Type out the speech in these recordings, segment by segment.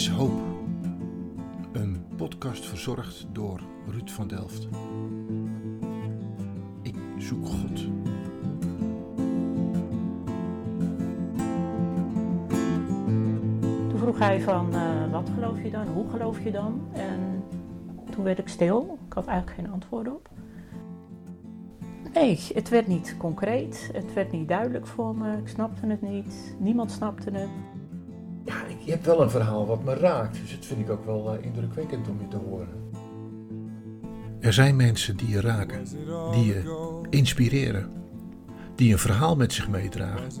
is Hoop. Een podcast verzorgd door Ruud van Delft. Ik zoek God. Toen vroeg hij van, eh, wat geloof je dan? Hoe geloof je dan? En toen werd ik stil. Ik had eigenlijk geen antwoord op. Nee, het werd niet concreet. Het werd niet duidelijk voor me. Ik snapte het niet. Niemand snapte het. Je hebt wel een verhaal wat me raakt, dus dat vind ik ook wel uh, indrukwekkend om je te horen. Er zijn mensen die je raken, die je inspireren, die een verhaal met zich meedragen.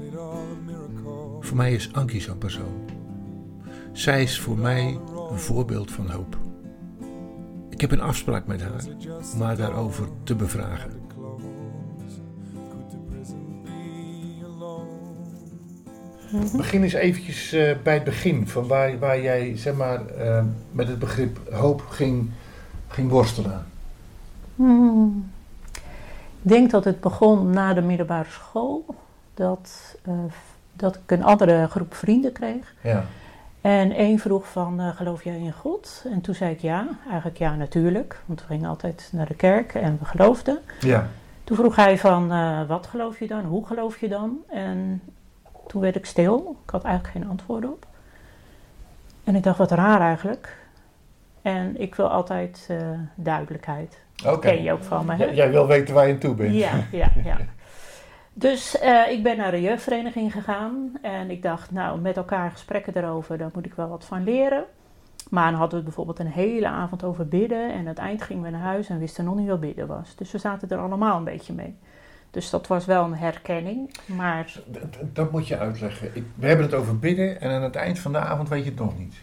Voor mij is Ankie zo'n persoon. Zij is voor mij een voorbeeld van hoop. Ik heb een afspraak met haar om haar daarover te bevragen. Begin eens eventjes uh, bij het begin, van waar, waar jij zeg maar, uh, met het begrip hoop ging, ging worstelen. Hmm. Ik denk dat het begon na de middelbare school, dat, uh, dat ik een andere groep vrienden kreeg. Ja. En één vroeg van, geloof jij in God? En toen zei ik ja, eigenlijk ja natuurlijk, want we gingen altijd naar de kerk en we geloofden. Ja. Toen vroeg hij van, wat geloof je dan? Hoe geloof je dan? En toen werd ik stil. Ik had eigenlijk geen antwoord op. En ik dacht, wat raar eigenlijk. En ik wil altijd uh, duidelijkheid. Oké. Okay. Ken je ook van me, hè? Jij wil weten waar je toe bent. Ja, ja, ja. Dus uh, ik ben naar de jeugdvereniging gegaan. En ik dacht, nou, met elkaar gesprekken erover, daar moet ik wel wat van leren. Maar dan hadden we bijvoorbeeld een hele avond over bidden. En aan het eind gingen we naar huis en wisten nog niet wat bidden was. Dus we zaten er allemaal een beetje mee. Dus dat was wel een herkenning, maar... Dat, dat moet je uitleggen. Ik, we hebben het over bidden en aan het eind van de avond weet je het nog niet.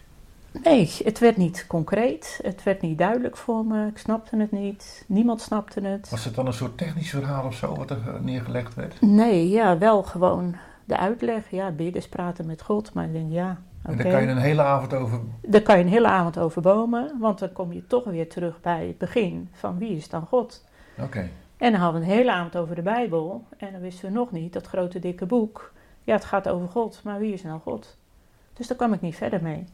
Nee, het werd niet concreet. Het werd niet duidelijk voor me. Ik snapte het niet. Niemand snapte het. Was het dan een soort technisch verhaal of zo wat er neergelegd werd? Nee, ja, wel gewoon de uitleg. Ja, bidden is praten met God. Maar ik denk, ja, Okay. En daar kan je een hele avond over... Daar kan je een hele avond over bomen. Want dan kom je toch weer terug bij het begin van wie is dan God. Oké. Okay. En dan hadden we een hele avond over de Bijbel. En dan wisten we nog niet, dat grote dikke boek. Ja, het gaat over God, maar wie is nou God? Dus daar kwam ik niet verder mee.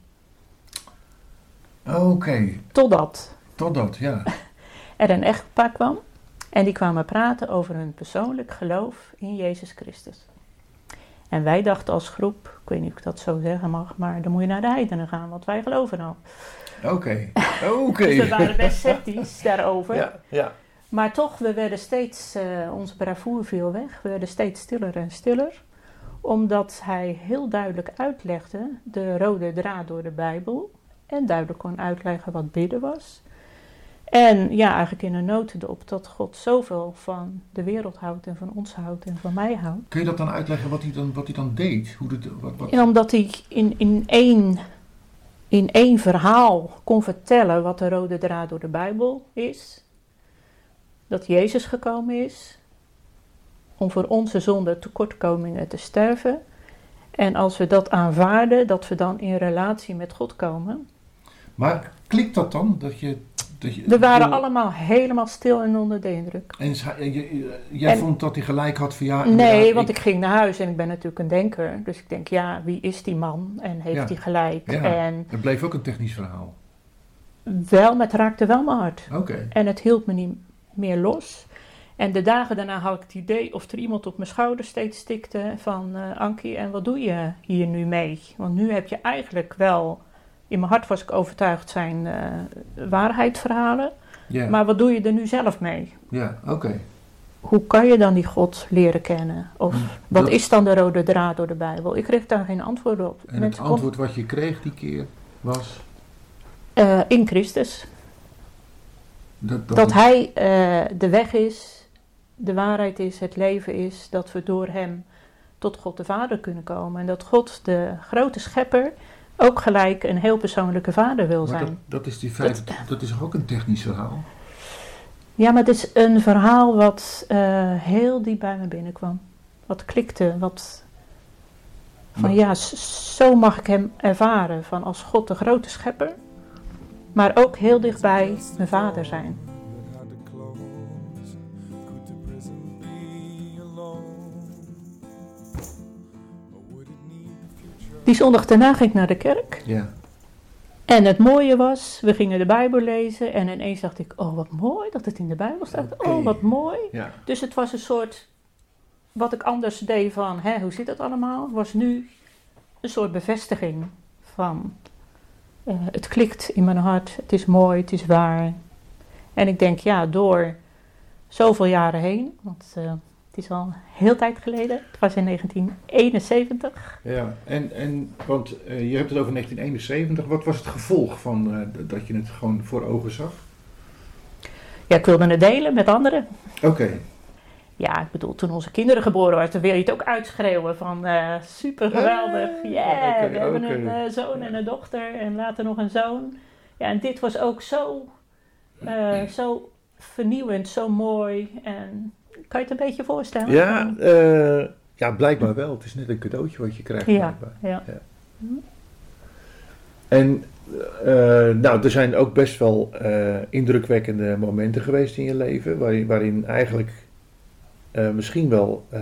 Oké. Okay. Totdat. Totdat, ja. er een echtpaar kwam. En die kwamen praten over hun persoonlijk geloof in Jezus Christus. En wij dachten als groep, ik weet niet of ik dat zo zeggen mag, maar dan moet je naar de heidenen gaan, want wij geloven al. Oké, okay. oké. Okay. dus we waren best sceptisch daarover. Ja, ja. Maar toch, we werden steeds, uh, onze bravoure viel weg. We werden steeds stiller en stiller. Omdat hij heel duidelijk uitlegde de rode draad door de Bijbel. En duidelijk kon uitleggen wat bidden was. En ja, eigenlijk in een notendop dat God zoveel van de wereld houdt en van ons houdt en van mij houdt. Kun je dat dan uitleggen wat hij dan, wat hij dan deed? Hoe dit, wat, wat... Ja, omdat hij in, in, één, in één verhaal kon vertellen wat de rode draad door de Bijbel is dat Jezus gekomen is om voor onze zonde tekortkomingen te sterven. En als we dat aanvaarden, dat we dan in relatie met God komen. Maar klikt dat dan? Dat je, dat je, we waren allemaal helemaal stil en onder de indruk. En jij en, vond dat hij gelijk had van ja... Nee, want ik, ik, ging naar huis en ik ben natuurlijk een denker. Dus ik denk, ja, wie is die man? En heeft ja, hij gelijk? Ja, en het bleef ook een technisch verhaal. Wel, maar het raakte wel mijn hart. Oké. En het hield me niet meer los. En de dagen daarna had ik het idee of er iemand op mijn schouder steeds tikte van uh, Ankie, en wat doe je hier nu mee? Want nu heb je eigenlijk wel, in mijn hart was ik overtuigd zijn uh, waarheidsverhalen, yeah. maar wat doe je er nu zelf mee? Ja, oké. Okay. Hoe kan je dan die God leren kennen? Of Mm, wat dat- is dan de rode draad door de Bijbel? Ik kreeg daar geen antwoord op. En het antwoord wat je kreeg die keer was... eh, in Christus. Dat, Dat Hij eh, de weg is, de waarheid is, het leven is, dat we door Hem tot God de Vader kunnen komen. En dat God, de grote schepper, ook gelijk een heel persoonlijke vader wil maar zijn. dat, dat is die dat, is toch ook een technisch verhaal? Ja, maar het is een verhaal wat eh, heel diep bij me binnenkwam. Wat klikte, wat... Van Maar- ja, zo mag ik Hem ervaren, van als God de grote schepper, maar ook heel dichtbij mijn vader zijn. Die zondag daarna ging ik naar de kerk. Ja. En het mooie was, we gingen de Bijbel lezen en ineens dacht ik, oh wat mooi dat het in de Bijbel staat. Oh wat mooi. Ja. Dus het was een soort, wat ik anders deed van, hè, hoe zit het allemaal, was nu een soort bevestiging van, eh, het klikt in mijn hart, het is mooi, het is waar. En ik denk, ja, door zoveel jaren heen, want eh, het is al heel tijd geleden, het was in 1971. Ja, en, en want eh, je hebt het over 1971. Wat was het gevolg van dat je het gewoon voor ogen zag? Ja, ik wilde het delen met anderen. Oké, Ja, ik bedoel, toen onze kinderen geboren werden, wil je het ook uitschreeuwen van eh, super geweldig. Ah, Ja, we hebben een eh, zoon en een dochter en later nog een zoon. Ja, en dit was ook zo, eh, zo vernieuwend, zo mooi. En kan je het een beetje voorstellen? ja, eh, ja, blijkbaar wel. Het is net een cadeautje wat je krijgt. Ja, blijkbaar. ja. En eh, nou, er zijn ook best wel eh, indrukwekkende momenten geweest in je leven, waarin, waarin eigenlijk eh, misschien wel eh,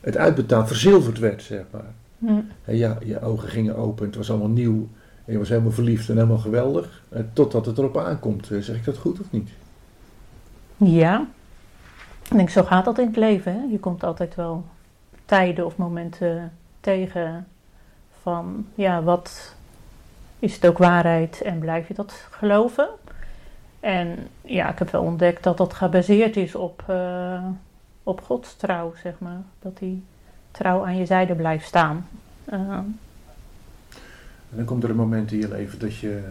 het uitbetaald verzilverd werd, zeg maar. En ja, je ogen gingen open, het was allemaal nieuw, en je was helemaal verliefd en helemaal geweldig, eh, totdat het erop aankomt. Zeg ik dat goed of niet? Ja, ik denk, zo gaat dat in het leven. Hè? Je komt altijd wel tijden of momenten tegen van, ja, wat is het ook waarheid en blijf je dat geloven? En ja, ik heb wel ontdekt dat dat gebaseerd is op, eh, op Gods trouw, zeg maar. Dat hij trouw aan je zijde blijft staan. Eh, En dan komt er een moment in je leven dat je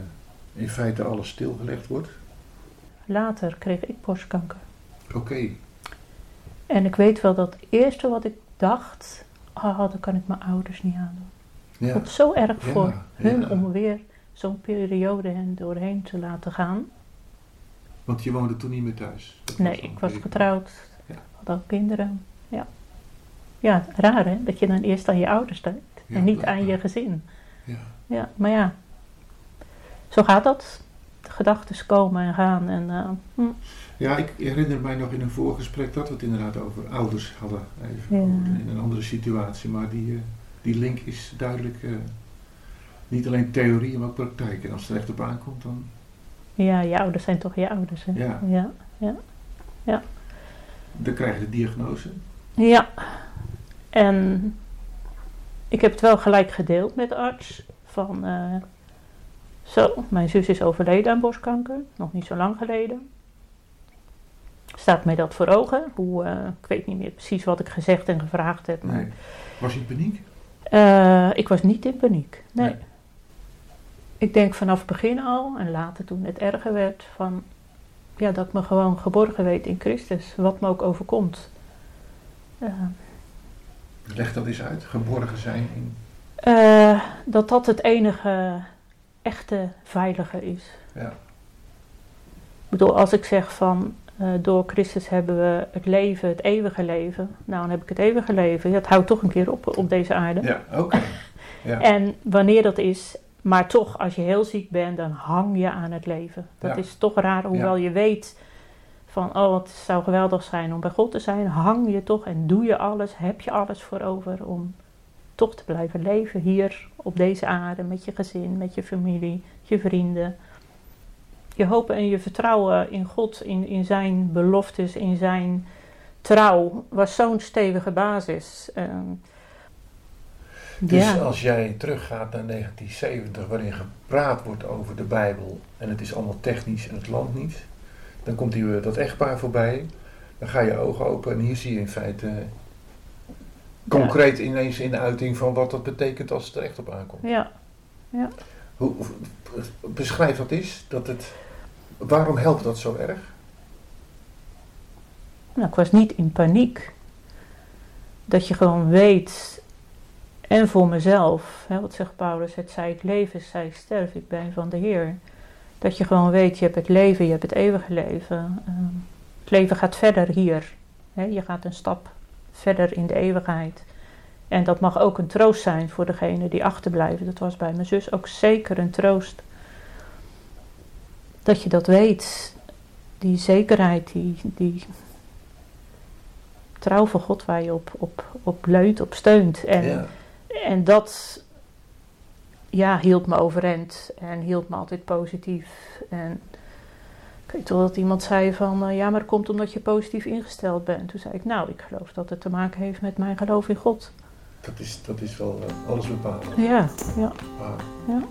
in feite alles stilgelegd wordt. later kreeg ik borstkanker. Oké, En ik weet wel dat het eerste wat ik dacht, ah, dan kan ik mijn ouders niet aandoen. Ik ja. vond het zo erg Ja, voor hun ja. om weer zo'n periode hen doorheen te laten gaan. Want je woonde toen niet meer thuis. Nee, ik was getrouwd, Ja. had ook kinderen. Ja. ja, raar hè, dat je dan eerst aan je ouders denkt Ja, en niet blijkbaar. aan je gezin. Ja. Ja, maar ja, zo gaat dat. De gedachten komen en gaan en eh, hm, Ja, ik herinner mij nog in een voorgesprek dat we het inderdaad over ouders hadden. Even Ja. in een andere situatie. Maar die, eh, die link is duidelijk eh, niet alleen theorie, maar ook praktijk. En als het er echt op aankomt, dan... ja, je ouders zijn toch je ouders hè. Ja. ja. Dan krijg je de diagnose. Ja, en ik heb het wel gelijk gedeeld met de arts. Van, eh, zo, mijn zus is overleden aan borstkanker, nog niet zo lang geleden. Staat mij dat voor ogen? Hoe, eh, ik weet niet meer precies wat ik gezegd en gevraagd heb. maar- Nee. Was je in paniek? Eh, ik was niet in paniek, nee. Nee. Ik denk vanaf het begin al, en later toen het erger werd, van ja, dat ik me gewoon geborgen weet in Christus, wat me ook overkomt. Eh, Leg dat eens uit. Geborgen zijn in... Eh, dat dat het enige echte veilige is. Ja. Ik bedoel, als ik zeg van eh, door Christus hebben we het leven, het eeuwige leven. Nou, dan heb ik het eeuwige leven. Het houdt toch een keer op op deze aarde. Ja, oké. Ja. En wanneer dat is, maar toch, als je heel ziek bent, dan hang je aan het leven. Dat Ja. is toch raar, hoewel je weet van, oh, het zou geweldig zijn om bij God te zijn. Hang je toch en doe je alles, heb je alles voor over om toch te blijven leven hier op deze aarde met je gezin, met je familie, je vrienden. Je hoop en je vertrouwen in God, in, in zijn beloftes, in zijn trouw, was zo'n stevige basis. Ehm, Dus ja. als jij teruggaat naar 1970, waarin gepraat wordt over de Bijbel en het is allemaal technisch en het landt niet, dan komt hier dat echtpaar voorbij, dan ga je ogen open en hier zie je in feite concreet ineens in de uiting van wat dat betekent als het er echt op aankomt. Ja, Hoe, hoe- beschrijf dat eens, dat het, waarom helpt dat zo erg? nou, ik was niet in paniek. Dat je gewoon weet, en voor mezelf, hè, wat zegt Paulus, het zij ik leven, zij ik sterf, ik ben van de Heer. Dat je gewoon weet, je hebt het leven, je hebt het eeuwige leven. Ehm, het leven gaat verder hier. Hè, je gaat een stap verder in de eeuwigheid. En dat mag ook een troost zijn voor degene die achterblijven. Dat was bij mijn zus ook zeker een troost. Dat je dat weet. Die zekerheid, die, die trouw van God waar je op, op, op leunt, op steunt. En, ja. En dat, ja, hield me overeind en hield me altijd positief. En ik weet wel dat iemand zei van, eh, ja, maar dat komt omdat je positief ingesteld bent. Toen zei ik, nou, ik geloof dat het te maken heeft met mijn geloof in God. Dat is, dat is wel eh, alles bepalend. Ja, ja, ja.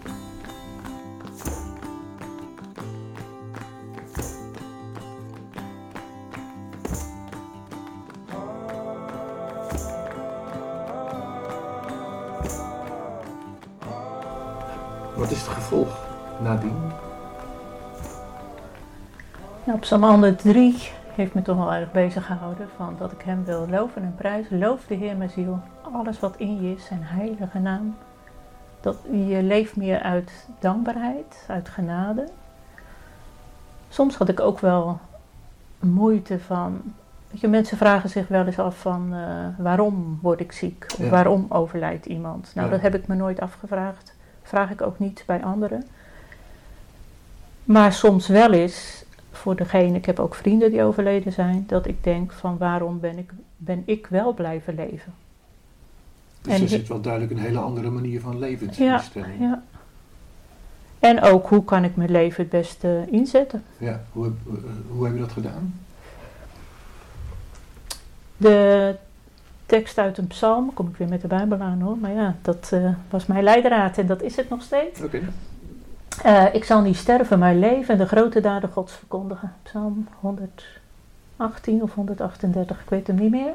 Psalm 103 heeft me toch wel erg bezig gehouden van dat ik hem wil loven en prijzen. Loof de Heer mijn ziel, alles wat in je is, zijn heilige naam. Dat je leeft meer uit dankbaarheid, uit genade. Soms had ik ook wel moeite van. Weet je, mensen vragen zich wel eens af van eh, waarom word ik ziek? Of Ja. waarom overlijdt iemand? Nou, Ja. dat heb ik me nooit afgevraagd. Vraag ik ook niet bij anderen. Maar soms wel eens voor degene, ik heb ook vrienden die overleden zijn, dat ik denk van waarom ben ik, ben ik wel blijven leven? Dus En er zit wel duidelijk een hele andere manier van levensinstelling. Ja. En ook hoe kan ik mijn leven het beste inzetten? Ja, Hoe, heb- hoe, hoe heb je dat gedaan? De tekst uit een psalm, kom ik weer met de Bijbel aan hoor, maar ja, dat eh, was mijn leidraad en dat is het nog steeds. Oké. Eh, ik zal niet sterven, maar leven en de grote daden Gods verkondigen. Psalm 118 of 138, ik weet hem niet meer.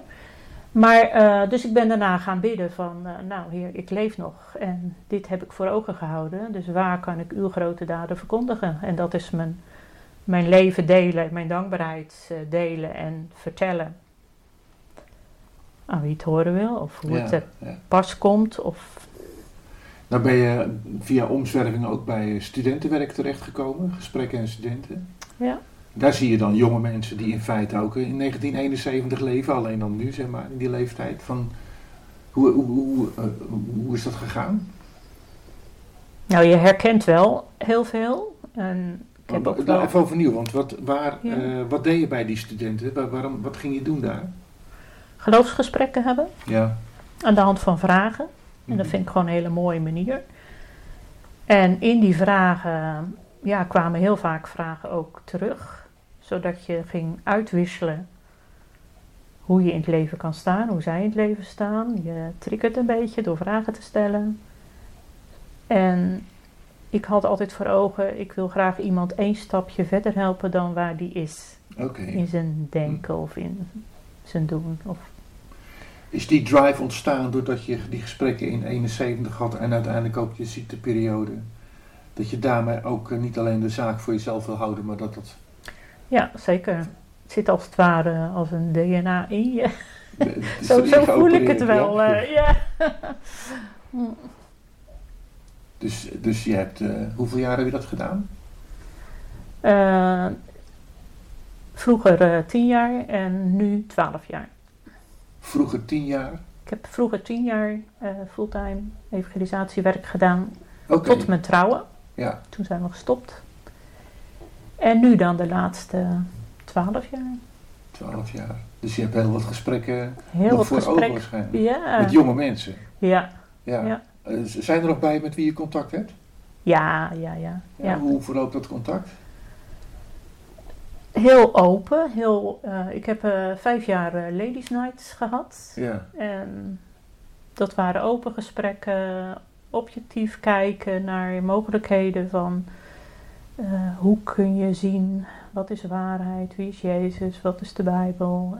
Maar, eh, dus ik ben daarna gaan bidden van, eh, nou heer, ik leef nog en dit heb ik voor ogen gehouden. Dus waar kan ik uw grote daden verkondigen? En dat is mijn, mijn leven delen, mijn dankbaarheid delen en vertellen. Aan wie het horen wil, of hoe het Ja, ja. pas komt, of Nou ben je via omzwerving ook bij studentenwerk terechtgekomen, gesprekken en studenten. ja. Daar zie je dan jonge mensen die in feite ook in 1971 leven, alleen dan nu zeg maar, in die leeftijd. Van, hoe, hoe, hoe, eh, hoe is dat gegaan? Nou, je herkent wel heel veel. En ik heb ook Nou, wel... Even overnieuw, want wat, waar, Ja. eh, wat deed je bij die studenten? Waar- waarom, wat ging je doen daar? geloofsgesprekken hebben Ja. aan de hand van vragen. En dat Mhm. vind ik gewoon een hele mooie manier. En in die vragen ja, kwamen heel vaak vragen ook terug, zodat je ging uitwisselen hoe je in het leven kan staan, hoe zij in het leven staan. Je triggert een beetje door vragen te stellen. En ik had altijd voor ogen, ik wil graag iemand één stapje verder helpen dan waar die is. In zijn denken of in zijn doen. Of Is die drive ontstaan doordat je die gesprekken in 71 had en uiteindelijk ook je ziekteperiode? Dat je daarmee ook eh, niet alleen de zaak voor jezelf wil houden, maar dat dat... Ja, zeker. Het zit als het ware als een DNA in je. de- Zo, zo voel ik het wel. ja. eh, ja. Dus, dus je hebt, eh, hoeveel jaar heb je dat gedaan? Vroeger tien jaar en nu twaalf jaar. Vroeger tien jaar? Ik heb vroeger tien jaar eh, fulltime evangelisatiewerk gedaan tot mijn trouwen. ja. Toen zijn we gestopt. En nu dan de laatste twaalf jaar. Twaalf jaar. Dus je hebt heel wat gesprekken Heel nog wat voor ogen gesprek. waarschijnlijk. Ja. Met jonge mensen. Ja. Ja. Ja. Eh, zijn er nog bij met wie je contact hebt? ja, ja, ja, Ja, ja. Hoe verloopt dat contact? Heel open. Heel, eh, ik heb eh, vijf jaar eh, Ladies Nights gehad. Ja. En dat waren open gesprekken, objectief kijken naar mogelijkheden van hoe kun je zien wat is waarheid, wie is Jezus, wat is de Bijbel.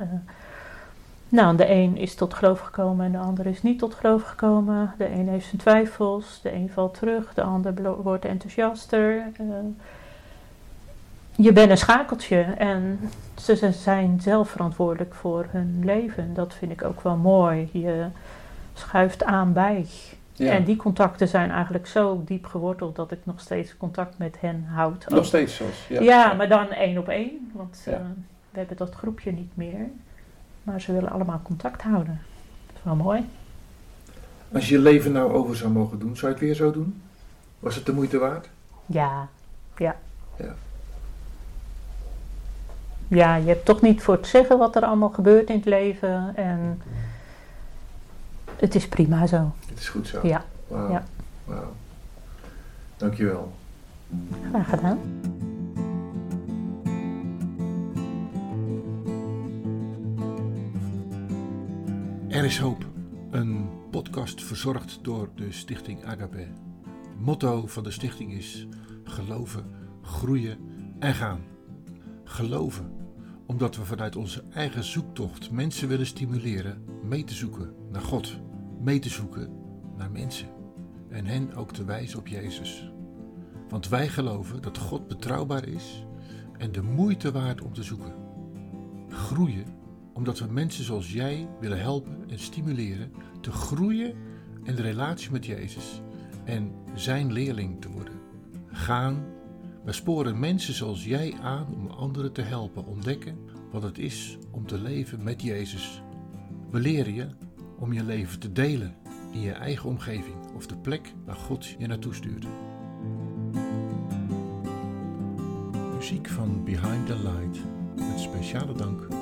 nou, de een is tot geloof gekomen en de ander is niet tot geloof gekomen. De een heeft zijn twijfels, de een valt terug, de ander wordt enthousiaster. Je bent een schakeltje en ze zijn zelf verantwoordelijk voor hun leven. Dat vind ik ook wel mooi. Je schuift aan bij. ja. En die contacten zijn eigenlijk zo diep geworteld dat ik nog steeds contact met hen houd. Nog steeds zoals. Ja, Ja, maar dan één op één. Want Ja. eh, we hebben dat groepje niet meer. Maar ze willen allemaal contact houden. Dat is wel mooi. Als je je leven nou over zou mogen doen, zou je het weer zo doen? Was het de moeite waard? Ja, ja. Ja. Ja, je hebt toch niet voor te zeggen wat er allemaal gebeurt in het leven. En het is prima zo. Het is goed zo. Ja. Wauw. Ja. Wauw. Dankjewel. Graag gedaan. Er is hoop. Een podcast verzorgd door de stichting Agape. Het motto van de stichting is geloven, groeien en gaan. Geloven omdat we vanuit onze eigen zoektocht mensen willen stimuleren mee te zoeken naar God, mee te zoeken naar mensen en hen ook te wijzen op Jezus. Want wij geloven dat God betrouwbaar is en de moeite waard om te zoeken. Groeien omdat we mensen zoals jij willen helpen en stimuleren te groeien in de relatie met Jezus en zijn leerling te worden. Gaan, we sporen mensen zoals jij aan om anderen te helpen ontdekken wat het is om te leven met Jezus. We leren je om je leven te delen in je eigen omgeving of de plek waar God je naartoe stuurt. Muziek van Behind the Light met speciale dank